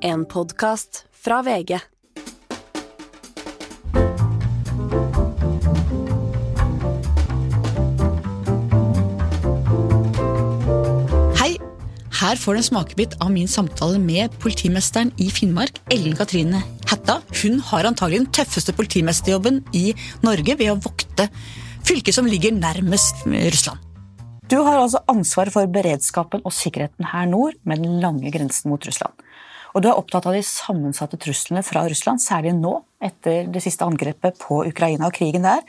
En podkast fra VG. Hei! Her får du en smakebit av min samtale med politimesteren i Finnmark, Ellen Katrine Hætta. Hun har antagelig den tøffeste politimesterjobben i Norge ved å vokte fylket som ligger nærmest Russland. Du har altså ansvaret for beredskapen og sikkerheten her nord, med den lange grensen mot Russland. Og du er opptatt av de sammensatte truslene fra Russland, særlig nå, etter det siste angrepet på Ukraina og krigen der.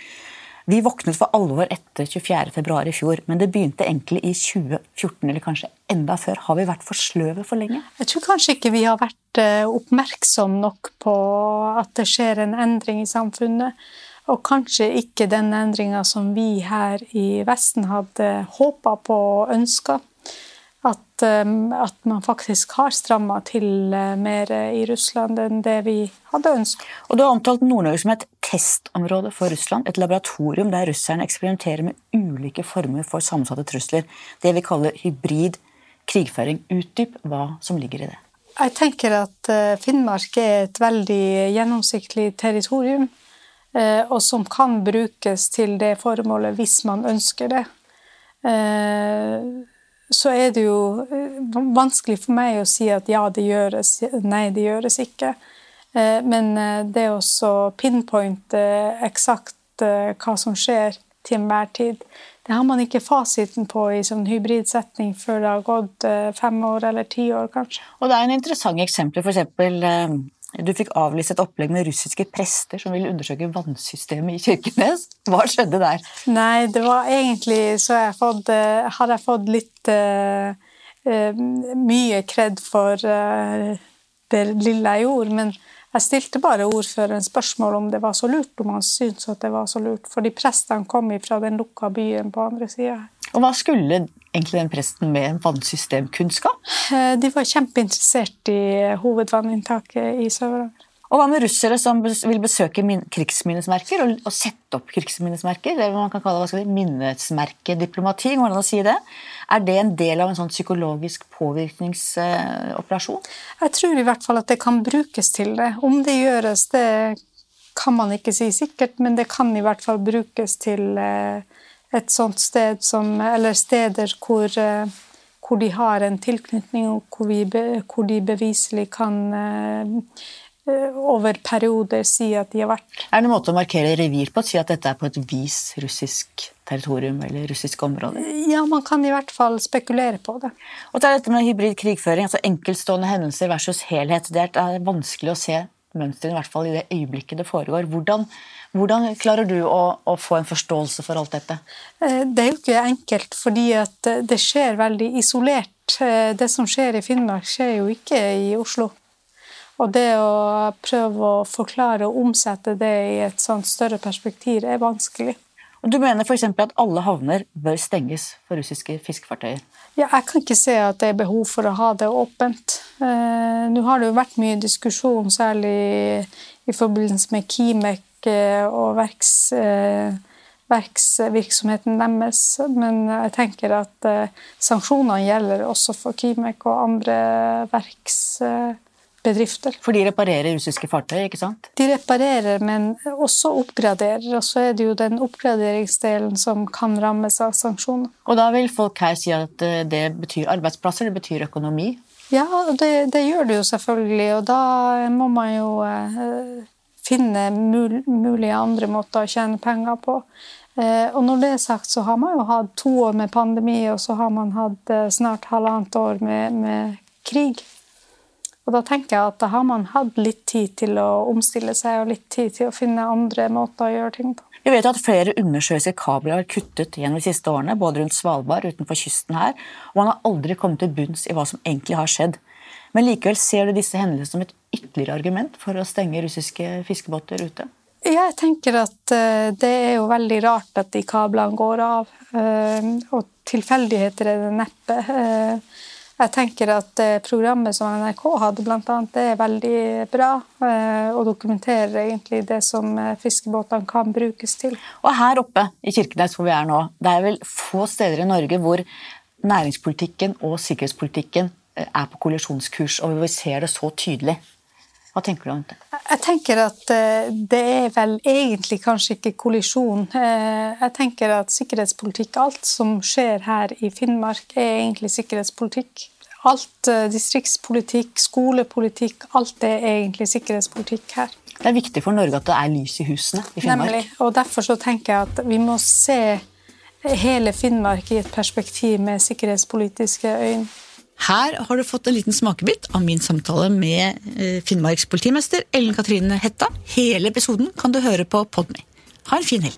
Vi våknet for alvor etter 24.2 i fjor, men det begynte egentlig i 2014, eller kanskje enda før. Har vi vært for sløve for lenge? Jeg tror kanskje ikke vi har vært eh, oppmerksom nok på at det skjer en endring i samfunnet. Og kanskje ikke den endringa som vi her i Vesten hadde håpa på og ønska. At, at, man faktisk har stramma til uh, mer i Russland enn det vi hadde ønska. Og du har omtalt Nord-Norge som et testområde for Russland. Et laboratorium der russerne eksperimenterer med ulike former for sammensatte trusler. Det vi kaller hybrid krigføring. Utdyp hva som ligger i det. Jeg tenker at uh, Finnmark er et veldig gjennomsiktig territorium. Uh, og som kan brukes til det formålet hvis man ønsker det så er det jo eh, vanskelig for meg å si at ja, det gjøres, nei, det gjøres ikke. Eh, men eh, det å pinpointe eksakt hva som skjer til enhver tid, det har man ikke fasiten på i sånn hybridsetning før det har gått fem år eller ti år, kanskje. Og det er en interessant eksempel, f.eks. Du fikk avlyst et opplegg med russiske prester som ville undersøke vannsystemet i Kirkenes. Hva skjedde der? Nei, det var egentlig så jeg fått, hadde jeg fått litt uh, uh, mye kred for uh, det lille jeg gjorde. Men jeg stilte bare ordføreren spørsmål om det var så lurt, om han syntes at det var så lurt. Fordi prestene kom fra den lukka byen på andre sida. Og hva skulle egentlig den presten med vannsystemkunnskap? Eh, de var kjempeinteressert i hovedvanninntaket i Sør-Varanger. Og hva med russere som vil besøke krigsminnesmerker og, og sette opp krigsminnesmerker? Det man kan kalle det, minnesmerkediplomati. Går det an å si det? Er det en del av en sånn psykologisk påvirkningsoperasjon? Jeg tror i hvert fall at det kan brukes til det. Om det gjøres, det kan man ikke si sikkert, men det kan i hvert fall brukes til eh, et sånt sted som Eller steder hvor, eh, hvor de har en tilknytning, og hvor, vi, hvor de beviselig kan eh, eh, over perioder si at de har vært. Er det en måte å markere revir på? Å si at dette er på et vis russisk territorium eller russisk område? Ja, man kan i hvert fall spekulere på det. Og det er dette med hybrid krigføring, altså enkeltstående hendelser versus helhet. Det er vanskelig å se mønsteret, i hvert fall i det øyeblikket det foregår. Hvordan hvordan klarer du å, å, få en forståelse for alt dette? Eh, det er jo ikke enkelt, fordi eh, det skjer veldig isolert. Eh, det som skjer i Finnmark, skjer jo ikke i Oslo. Og det å prøve å forklare og omsette det i et sånt større perspektiv er vanskelig. Og Du mener f.eks. at alle havner bør stenges for russiske fiskefartøyer? Ja, jeg kan ikke se at det er behov for å ha det åpent. Eh, nå har det jo vært mye diskusjon, særlig i forbindelse med Kimek og verks, eh, verksvirksomheten deres. Men jeg tenker at eh, sanksjonene gjelder også for Kimek og andre verksbedrifter. For de reparerer russiske fartøy, ikke sant? De reparerer, men også oppgraderer. Og så er det jo den oppgraderingsdelen som kan rammes av sanksjoner. Og da vil folk her si at eh, det betyr arbeidsplasser, det betyr økonomi? Ja, det, det gjør det jo selvfølgelig, og da må man jo finne mul mulige andre måter å tjene penger på. Eh, og når det er sagt, så har man jo hatt to år med pandemi, og så har man hatt eh, snart halvannet år med, med, krig. Og da tenker jeg at da har man hatt litt tid til å omstille seg og litt tid til å finne andre måter å gjøre ting på. Vi vet at flere undersjøiske kabler har kuttet gjennom de siste årene, både rundt Svalbard utenfor kysten her, og man har aldri kommet til bunns i hva som egentlig har skjedd. Men likevel ser du disse hendelsene som et ytterligere argument for å stenge russiske fiskebåter ute? Jeg tenker at eh, det er jo veldig rart at de kablene går av. Eh, og tilfeldigheter er det neppe. Eh, jeg tenker at programmet som NRK hadde, annet, det er veldig bra. Og dokumenterer egentlig det som fiskebåtene kan brukes til. Og her oppe i Kirkenes hvor vi er nå, det er vel få steder i Norge hvor næringspolitikken og sikkerhetspolitikken er på kollisjonskurs, og vi ser det så tydelig. Hva tenker du om det? Jeg tenker at eh, det er vel egentlig kanskje ikke kollisjon. Eh, jeg tenker at sikkerhetspolitikk, alt som skjer her i Finnmark, er egentlig sikkerhetspolitikk. Alt distriktspolitikk, skolepolitikk, alt er egentlig sikkerhetspolitikk her. Det er viktig for Norge at det er lys i husene i Finnmark. Nemlig. Og derfor så tenker jeg at vi må se hele Finnmark i et perspektiv med sikkerhetspolitiske øyne. Her har du fått en liten smakebit av min samtale med eh, Finnmarks politimester Ellen Katrine Hetta. Hele episoden kan du høre på Podme. Ha en fin helg.